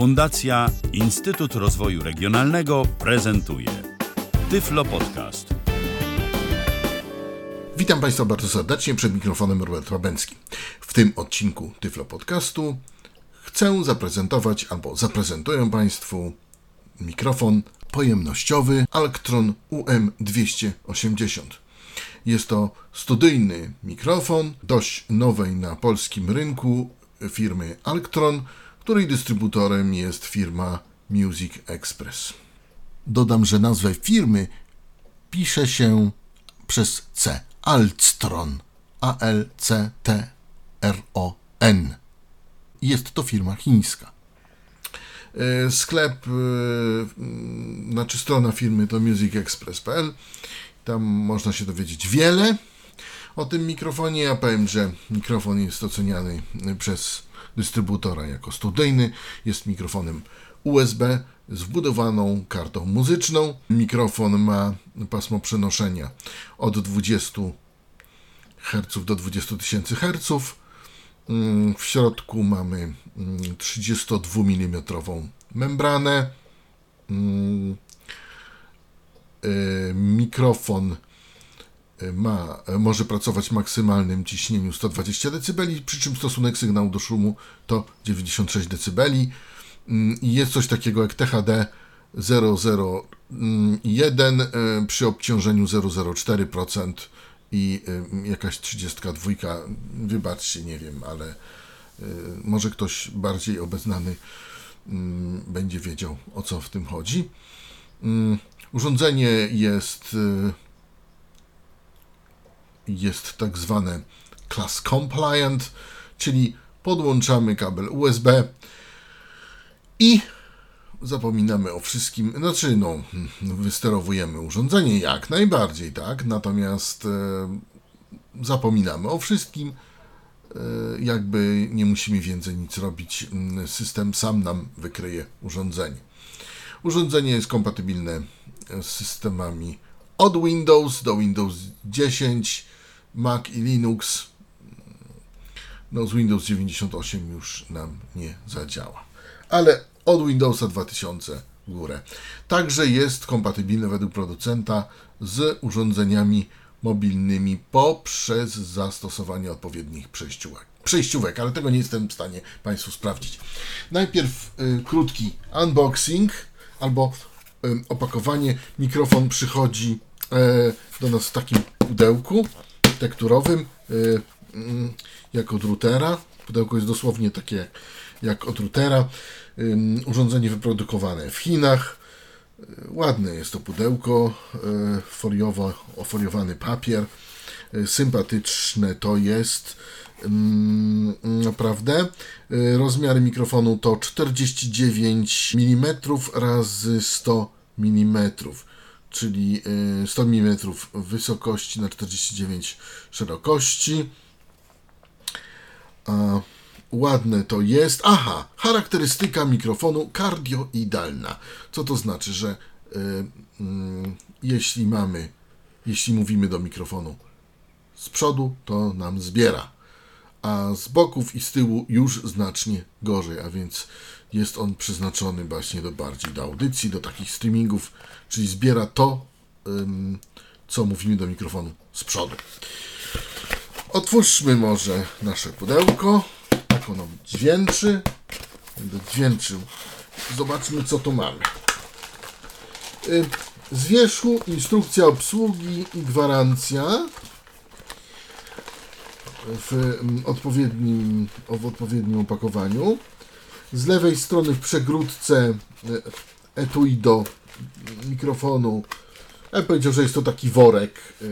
Fundacja Instytut Rozwoju Regionalnego prezentuje Tyflo Podcast. Witam Państwa bardzo serdecznie przed mikrofonem Robert Łabęcki. W tym odcinku Tyflo Podcastu chcę zaprezentować albo zaprezentuję Państwu mikrofon pojemnościowy Alctron UM280. Jest to studyjny mikrofon dość nowej na polskim rynku firmy Alctron, której dystrybutorem jest firma Music Express. Dodam, że nazwę firmy pisze się przez C. Alctron. A-L-C-T-R-O-N. Jest to firma chińska. E, Sklep, e, znaczy strona firmy to musicexpress.pl. Tam można się dowiedzieć wiele o tym mikrofonie. Ja powiem, że mikrofon jest oceniany przez dystrybutora jako studyjny. Jest mikrofonem USB z wbudowaną kartą muzyczną. Mikrofon ma pasmo przenoszenia od 20 Hz do 20 000 Hz. W środku mamy 32 mm membranę. Y, mikrofon ma, może pracować w maksymalnym ciśnieniu 120 dB, przy czym stosunek sygnału do szumu to 96 dB. Jest coś takiego jak THD 001 y, przy obciążeniu 0,04% i jakaś 32. Wybaczcie, nie wiem, ale może ktoś bardziej obeznany będzie wiedział o co w tym chodzi. Urządzenie jest, jest tak zwane class compliant, czyli podłączamy kabel USB i zapominamy o wszystkim, znaczy no, wysterowujemy urządzenie jak najbardziej, tak, natomiast e, zapominamy o wszystkim, e, jakby nie musimy więcej nic robić, system sam nam wykryje urządzenie. Urządzenie jest kompatybilne z systemami od Windows do Windows 10, Mac i Linux. No z Windows 98 już nam nie zadziała. Ale od Windowsa 2000 w górę. Także jest kompatybilny według producenta z urządzeniami mobilnymi poprzez zastosowanie odpowiednich przejściówek. Przejściówek, ale tego nie jestem w stanie Państwu sprawdzić. Najpierw y, krótki unboxing albo opakowanie. Mikrofon przychodzi e, do nas w takim pudełku tekturowym, e, mm, jak od routera. Pudełko jest dosłownie takie jak od routera. Urządzenie wyprodukowane w Chinach. E, ładne jest to pudełko, foliowo, ofoliowany papier. Sympatyczne to jest. Naprawdę. Rozmiary mikrofonu to 49 mm razy 100 mm, czyli 100 mm wysokości na 49 szerokości. A, ładne to jest. Aha, charakterystyka mikrofonu kardioidalna. Co to znaczy, że y, y, jeśli mamy, jeśli mówimy do mikrofonu z przodu, to nam zbiera a z boków i z tyłu już znacznie gorzej, a więc jest on przeznaczony właśnie do bardziej do audycji, do takich streamingów, czyli zbiera to, co mówimy do mikrofonu z przodu. Otwórzmy może nasze pudełko. Tak ono dźwięczy. Będę dźwięczył. Zobaczmy, co tu mamy. Z wierzchu instrukcja obsługi i gwarancja w mm, odpowiednim, w odpowiednim opakowaniu. Z lewej strony w przegródce e, etui do mikrofonu. Ja bym powiedział, że jest to taki worek e,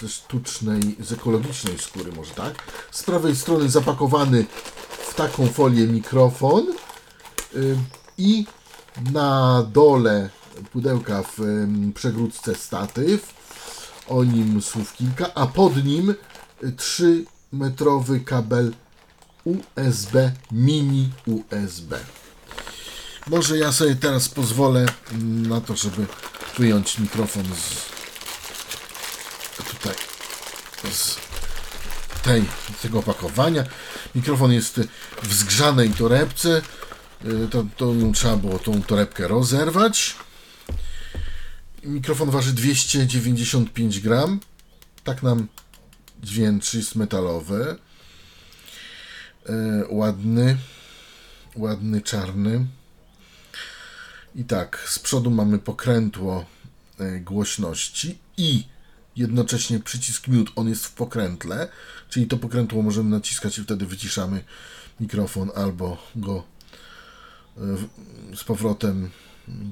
ze sztucznej, z ekologicznej skóry, może tak. Z prawej strony zapakowany w taką folię mikrofon e, i na dole pudełka w przegródce statyw. O nim słów kilka, a pod nim 3-metrowy kabel USB, mini USB. Może ja sobie teraz pozwolę na to, żeby wyjąć mikrofon z tutaj z tej, tego opakowania. Mikrofon jest w zgrzanej torebce. y, to, to trzeba było tą torebkę rozerwać. Mikrofon waży 295 gram. Tak nam dźwięczy, jest metalowy. E, ładny, ładny, czarny. I tak, z przodu mamy pokrętło e, głośności i jednocześnie przycisk mute, on jest w pokrętle, czyli to pokrętło możemy naciskać i wtedy wyciszamy mikrofon albo go e, z powrotem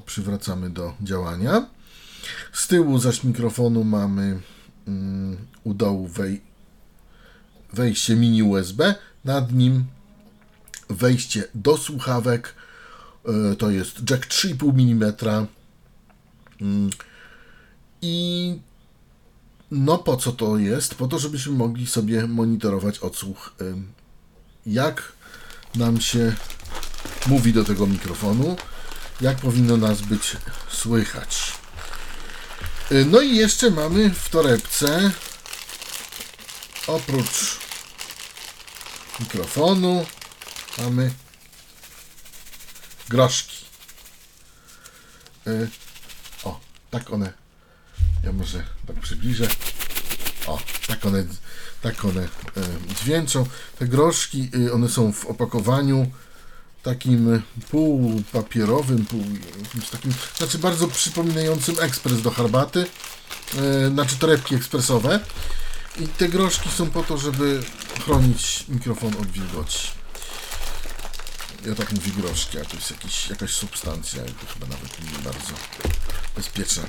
przywracamy do działania. Z tyłu zaś mikrofonu mamy mm, u dołu wej wejście mini USB, nad nim wejście do słuchawek, e, to jest jack 3,5 mm i no po co to jest? Po to, żebyśmy mogli sobie monitorować odsłuch, jak nam się mówi do tego mikrofonu, jak powinno nas być słychać. E, no i jeszcze mamy w torebce oprócz mikrofonu mamy groszki. E, o, tak one. Ja może tak przybliżę. O, tak one, tak one e, dźwięczą. Te groszki, one są w opakowaniu takim półpapierowym, pół, takim, znaczy bardzo przypominającym ekspres do herbaty, e, znaczy torebki ekspresowe. I te groszki są po to, żeby chronić mikrofon od wilgoci. Ja tak mówię groszki, a to jest jakiś, jakaś substancja to chyba nawet nie bardzo bezpieczna.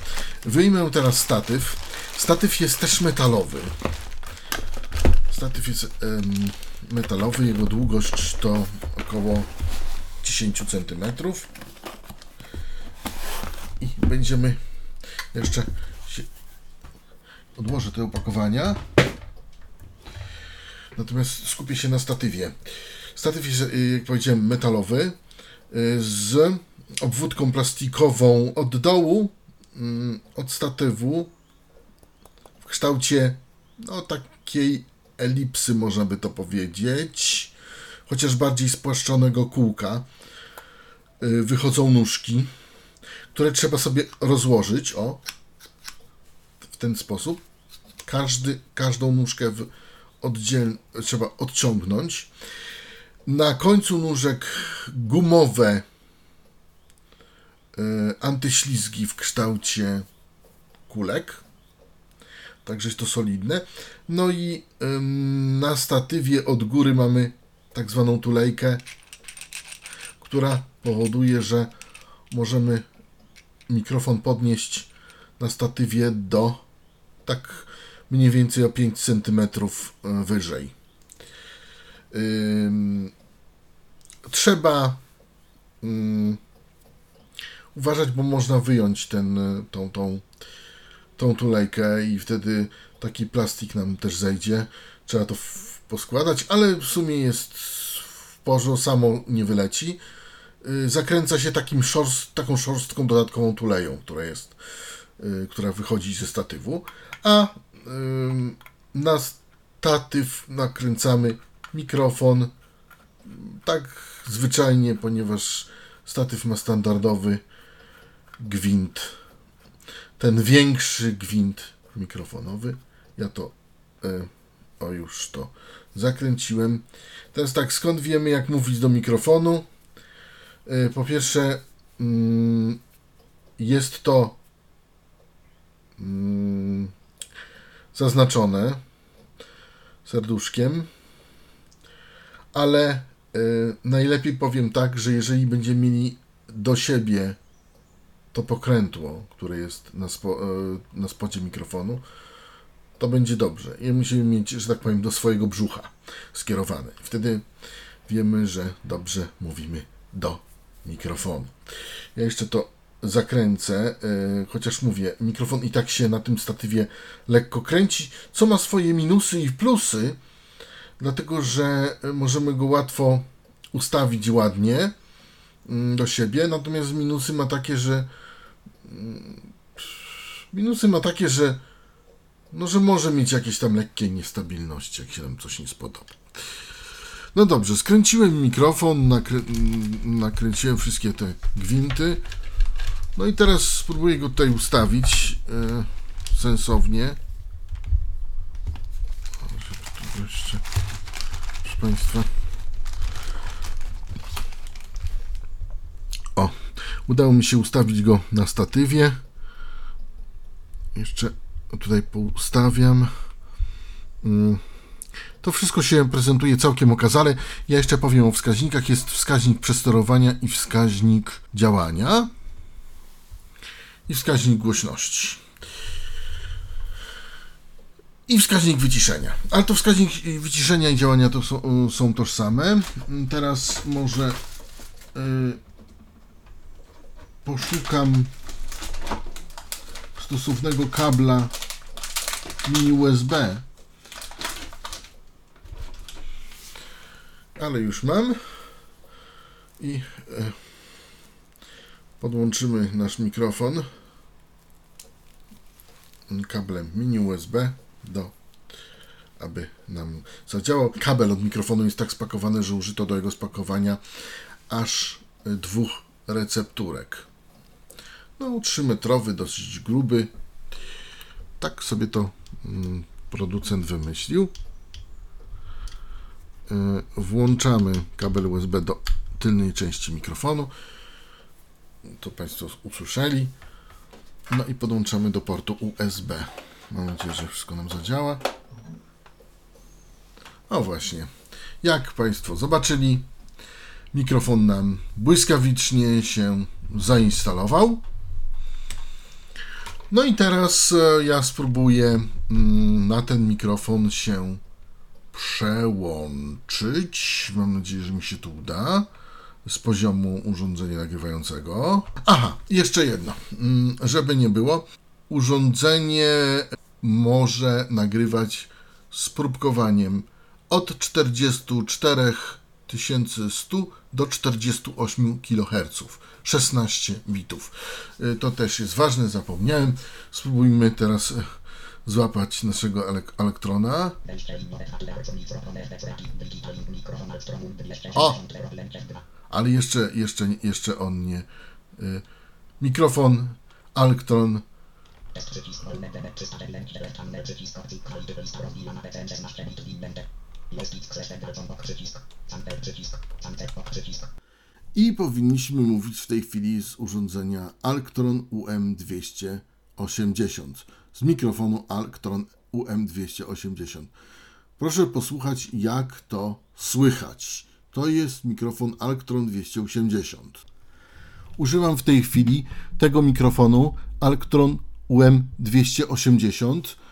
Wyjmę teraz statyw. Statyw jest też metalowy. Statyw jest em, metalowy, jego długość to około 10 cm. I będziemy jeszcze się odłożę te opakowania. Natomiast skupię się na statywie. Statyw jest, y, jak powiedziałem, metalowy y, z obwódką plastikową od dołu, mm, od statywu w kształcie no, takiej elipsy, można by to powiedzieć, chociaż bardziej spłaszczonego kółka. Y, wychodzą nóżki, które trzeba sobie rozłożyć, o, w ten sposób. Każdy, każdą nóżkę w oddziel, trzeba odciągnąć. Na końcu nóżek gumowe y, antyślizgi w kształcie kulek. Także jest to solidne. No i na statywie od góry mamy tak zwaną tulejkę, która powoduje, że możemy mikrofon podnieść na statywie do tak mniej więcej o 5 cm wyżej. Trzeba uważać, bo można wyjąć ten, tą, tą, tą tulejkę i wtedy taki plastik nam też zejdzie. Trzeba to poskładać, ale w sumie jest w porządku, samo nie wyleci. Y, zakręca się takim szorst, taką szorstką dodatkową tuleją, która jest, y, która wychodzi ze statywu, a na statyw nakręcamy mikrofon tak zwyczajnie, ponieważ statyw ma standardowy gwint. Ten większy gwint mikrofonowy. Ja to e, o już to zakręciłem. Teraz tak, skąd wiemy jak mówić do mikrofonu? E, po pierwsze mm, jest to mm, zaznaczone serduszkiem, ale y, najlepiej powiem tak, że jeżeli będziemy mieli do siebie to pokrętło, które jest na, spo, y, na spocie mikrofonu, to będzie dobrze. I musimy mieć, że tak powiem, do swojego brzucha skierowane. Wtedy wiemy, że dobrze mówimy do mikrofonu. Ja jeszcze to zakręcę, e, chociaż mówię, mikrofon i tak się na tym statywie lekko kręci, co ma swoje minusy i plusy, dlatego że możemy go łatwo ustawić ładnie mm, do siebie, natomiast minusy ma takie, że mm, minusy ma takie, że no, że może mieć jakieś tam lekkie niestabilności, jak się nam coś nie spodoba. No dobrze, skręciłem mikrofon, nakrę nakręciłem wszystkie te gwinty. No i teraz spróbuję go tutaj ustawić e, sensownie. Jeszcze, proszę Państwa. O, udało mi się ustawić go na statywie. Jeszcze tutaj poustawiam. Mm. To wszystko się prezentuje całkiem okazale. Ja jeszcze powiem o wskaźnikach. Jest wskaźnik przesterowania i wskaźnik działania i wskaźnik głośności. I wskaźnik wyciszenia. Ale to wskaźnik wyciszenia i działania to są, są tożsame. Teraz może yy, poszukam stosownego kabla mini USB. Ale już mam. I e, podłączymy nasz mikrofon kablem mini USB do aby nam zadziałał. Kabel od mikrofonu jest tak spakowany, że użyto do jego spakowania aż dwóch recepturek. No, 3-metrowy, dosyć gruby. Tak sobie to mm, producent wymyślił. E, włączamy kabel USB do tylnej części mikrofonu. To Państwo usłyszeli. No i podłączamy do portu USB. Mam nadzieję, że wszystko nam zadziała. O właśnie. Jak Państwo zobaczyli, mikrofon nam błyskawicznie się zainstalował. No i teraz e, ja spróbuję mm, na ten mikrofon się przełączyć. Mam nadzieję, że mi się to uda z poziomu urządzenia nagrywającego. Aha, jeszcze jedno, mm, żeby nie było. Urządzenie może nagrywać z próbkowaniem od 44 100 do 48 kHz, 16 bitów. Y, to też jest ważne, zapomniałem. Spróbujmy teraz e, złapać naszego elektrona. O! Ale jeszcze, jeszcze, jeszcze on nie. Y, mikrofon Alktron. I powinniśmy mówić w tej chwili z urządzenia Alktron UM280, z mikrofonu Alktron UM280. Proszę posłuchać, jak to słychać. To jest mikrofon Alktron 280. Używam w tej chwili tego mikrofonu Alktron UM280 y,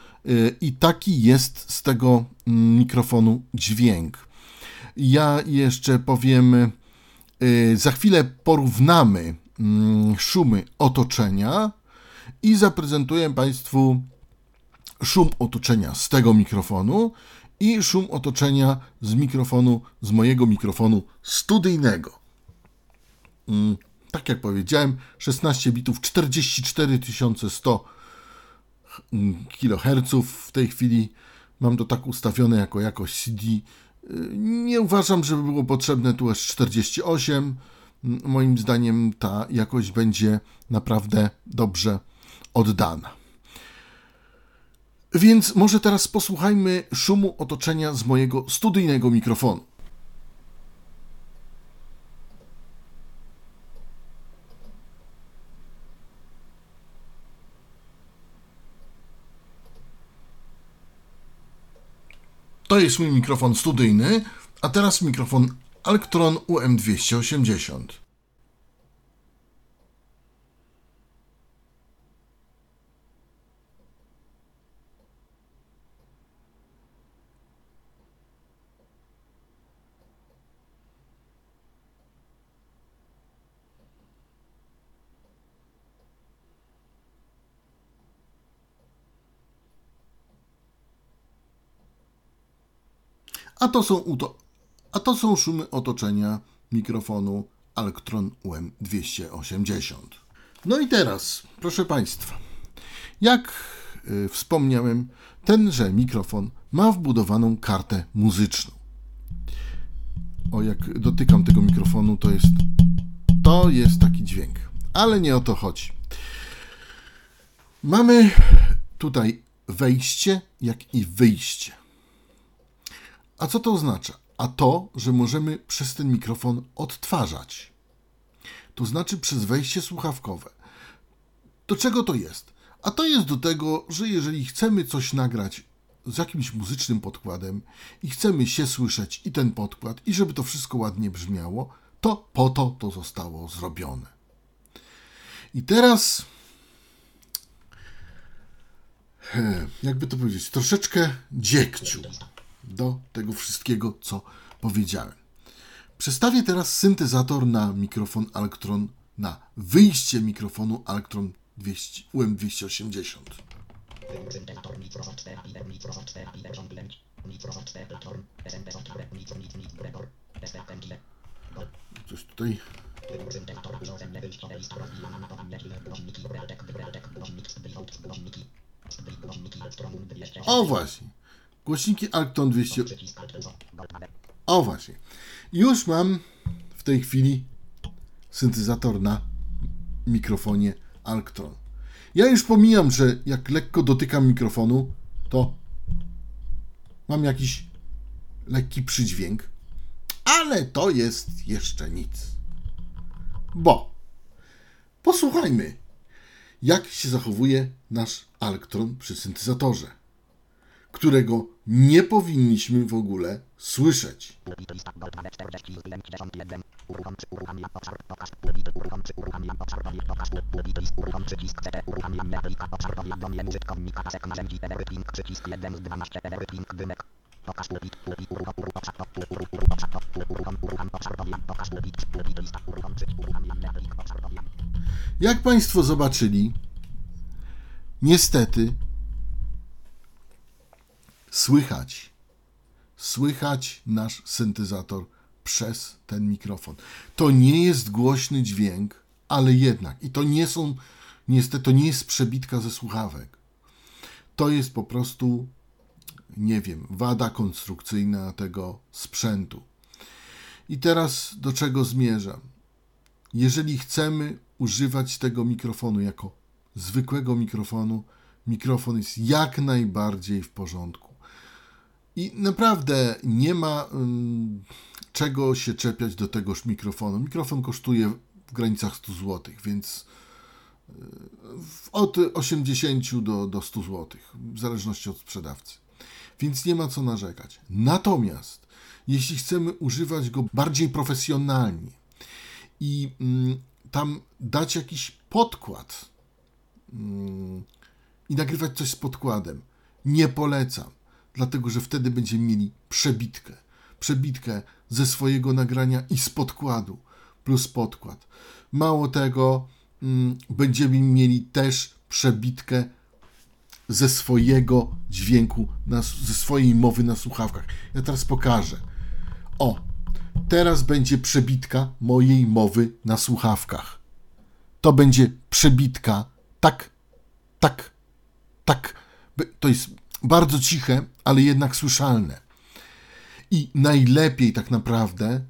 i taki jest z tego mikrofonu dźwięk. Ja jeszcze powiem, y, za chwilę porównamy mm, szumy otoczenia i zaprezentuję Państwu szum otoczenia z tego mikrofonu i szum otoczenia z mikrofonu, z mojego mikrofonu studyjnego. Mm, tak jak powiedziałem, 16 bitów, 44 100 kHz. W tej chwili mam to tak ustawione jako jakość CD. Nie uważam, żeby było potrzebne tu aż 48. Moim zdaniem ta jakość będzie naprawdę dobrze oddana. Więc może teraz posłuchajmy szumu otoczenia z mojego studyjnego mikrofonu. To jest mój mikrofon studyjny, a teraz mikrofon Alktron UM280. A to są, uto- a to są szumy otoczenia mikrofonu Alktron UM280. No i teraz, proszę Państwa, jak y, wspomniałem, tenże mikrofon ma wbudowaną kartę muzyczną. O, jak dotykam tego mikrofonu, to jest to jest taki dźwięk. Ale nie o to chodzi. Mamy tutaj wejście, jak i wyjście. A co to oznacza? A to, że możemy przez ten mikrofon odtwarzać. To znaczy przez wejście słuchawkowe. Do czego to jest? A to jest do tego, że jeżeli chcemy coś nagrać z jakimś muzycznym podkładem i chcemy się słyszeć i ten podkład, i żeby to wszystko ładnie brzmiało, to po to to zostało zrobione. I teraz, jakby to powiedzieć, troszeczkę dziekciu do tego wszystkiego, co powiedziałem. Przestawię teraz syntezator na mikrofon Alctron, na wyjście mikrofonu Alctron 200, UM280. Syntezator Microsoft Sphere, Microsoft Sphere, Microsoft Sphere, Torn, SMP Software, Microsoft Microsoft Sphere, Coś tutaj. O właśnie. Głośniki Alcton 200. O właśnie. Już mam w tej chwili syntezator na mikrofonie Alctron. Ja już pomijam, że jak lekko dotykam mikrofonu, to mam jakiś lekki przydźwięk, ale to jest jeszcze nic. Bo posłuchajmy, jak się zachowuje nasz elektron przy syntezatorze, którego nie powinniśmy w ogóle słyszeć. Jak Państwo zobaczyli, niestety słychać, słychać nasz syntezator przez ten mikrofon. To nie jest głośny dźwięk, ale jednak, i to nie są, niestety, to nie jest przebitka ze słuchawek. To jest po prostu nie wiem, wada konstrukcyjna tego sprzętu. I teraz do czego zmierzam? Jeżeli chcemy używać tego mikrofonu jako zwykłego mikrofonu, mikrofon jest jak najbardziej w porządku. I naprawdę nie ma um, czego się czepiać do tegoż mikrofonu. Mikrofon kosztuje w granicach 100 zł, więc y, od 80 do, do 100 zł, w zależności od sprzedawcy więc nie ma co narzekać. Natomiast jeśli chcemy używać go bardziej profesjonalnie i mm, tam dać jakiś podkład mm, i nagrywać coś z podkładem, nie polecam, dlatego że wtedy będziemy mieli przebitkę. Przebitkę ze swojego nagrania i z podkładu, plus podkład. Mało tego, mm, będziemy mieli też przebitkę ze swojego dźwięku, ze swojej mowy na słuchawkach. Ja teraz pokażę. O, teraz będzie przebitka mojej mowy na słuchawkach. To będzie przebitka tak, tak, tak. To jest bardzo ciche, ale jednak słyszalne. I najlepiej tak naprawdę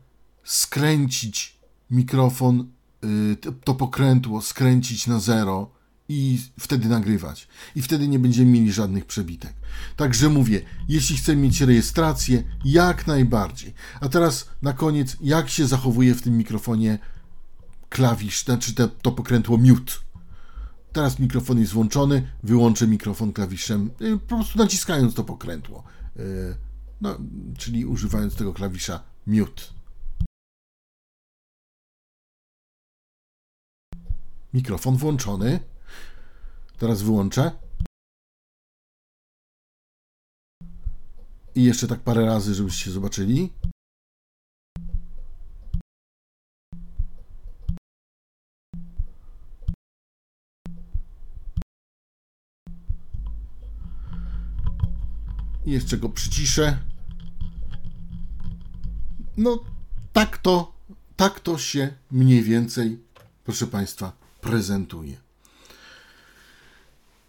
skręcić mikrofon, y, to pokrętło, skręcić na zero i wtedy nagrywać. I wtedy nie będziemy mieli żadnych przebitek. Także mówię, jeśli chcemy mieć rejestrację, jak najbardziej. A teraz na koniec, jak się zachowuje w tym mikrofonie klawisz, znaczy te, to pokrętło mute. Teraz mikrofon jest włączony, wyłączę mikrofon klawiszem, y, po prostu naciskając to pokrętło. Y, no, czyli używając tego klawisza mute. Mikrofon włączony. Teraz wyłączę. I jeszcze tak parę razy, żebyście zobaczyli. Jeszcze go przyciszę. No, tak to, tak to się mniej więcej, proszę Państwa, prezentuje.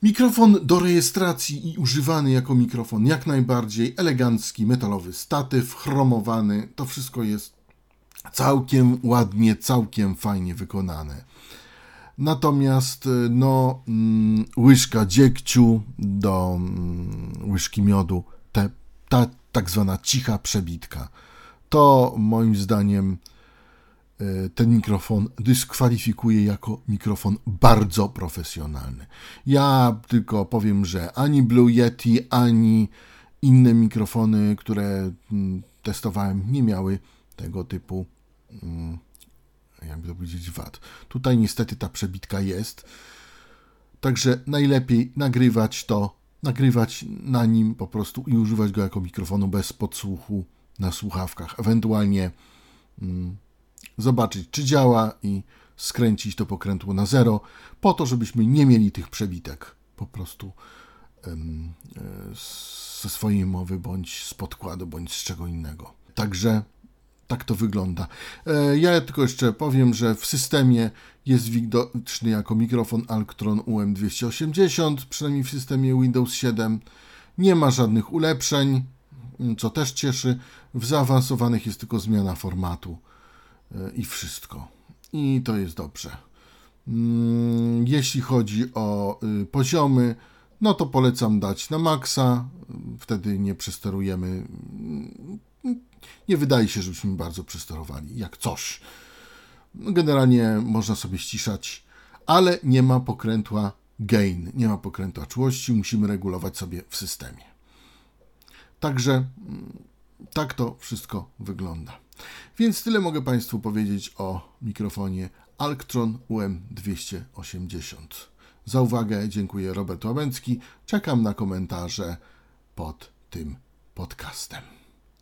Mikrofon do rejestracji i używany jako mikrofon jak najbardziej elegancki, metalowy statyw, chromowany, to wszystko jest całkiem ładnie, całkiem fajnie wykonane. Natomiast no, mm, łyżka dziegciu do mm, łyżki miodu, te, ta tak zwana cicha przebitka, to moim zdaniem y, ten mikrofon dyskwalifikuje jako mikrofon bardzo profesjonalny. Ja tylko powiem, że ani Blue Yeti, ani inne mikrofony, które mm, testowałem, nie miały tego typu jakby to powiedzieć, wad. Tutaj niestety ta przebitka jest, także najlepiej nagrywać to, nagrywać na nim po prostu i używać go jako mikrofonu bez podsłuchu na słuchawkach, ewentualnie mm, zobaczyć, czy działa i skręcić to pokrętło na zero, po to, żebyśmy nie mieli tych przebitek po prostu ym, ze swojej mowy, bądź z podkładu, bądź z czego innego. Także tak to wygląda. E, ja tylko jeszcze powiem, że w systemie jest widoczny jako mikrofon Alctron UM280, przynajmniej w systemie Windows 7. Nie ma żadnych ulepszeń, co też cieszy. W zaawansowanych jest tylko zmiana formatu e, i wszystko. I to jest dobrze. Mm, jeśli chodzi o y, poziomy, no to polecam dać na maksa, wtedy nie przesterujemy nie wydaje się, żebyśmy bardzo przesterowali, jak coś. No, generalnie można sobie ściszać, ale nie ma pokrętła gain, nie ma pokrętła czułości, musimy regulować sobie w systemie. Także mm, tak to wszystko wygląda. Więc tyle mogę Państwu powiedzieć o mikrofonie Alctron UM280. Za uwagę dziękuję Robert Łabęcki. Czekam na komentarze pod tym podcastem.